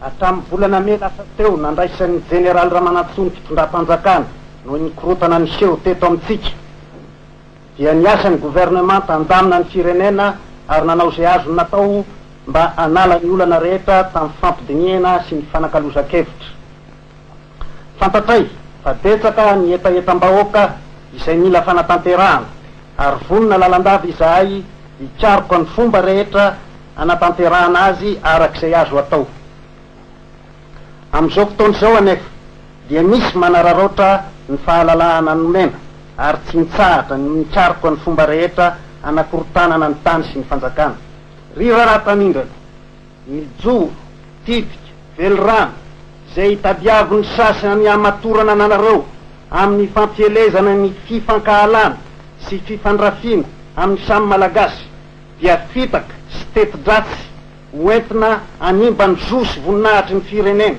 Hatramin'ny volana mey lasa teo, nandraisan'ny Jeneraly Ramanantsoa ny fitondram-panjakana noho ny korontana niseho teto amintsika, dia niasa ny governemanta handamina ny firenena ary nanao izay azony natao mba hanala ny olana rehetra tamin'ny fampidinihana sy ny fanakalozan-kevitra. Fantatray fa betsaka ny hetahetam-bahoaka izay mila fanatanterahana ary vonona lalandava izahay hikaroka ny fomba rehetra hanatanterahana azy araka izay azo atao. Amin'izao fotoana izao anefa dia misy manararaotra ny fahalalahana nomena ary tsy mitsahatra ny mikaroka ny fomba rehetra hanakorotanana ny tany sy ny fanjakana. Ry Rarà Tanindrana, Mijoro, titika, velirano, izay itadiavin'ny sasany ny hamatorana anareo amin'ny fampielezana ny fifankahalana sy fifandrafiana amin'ny samy Malagasy dia fitaka sy teti-dratsy ho entina hanimba ny zo sy voninahitry ny firenena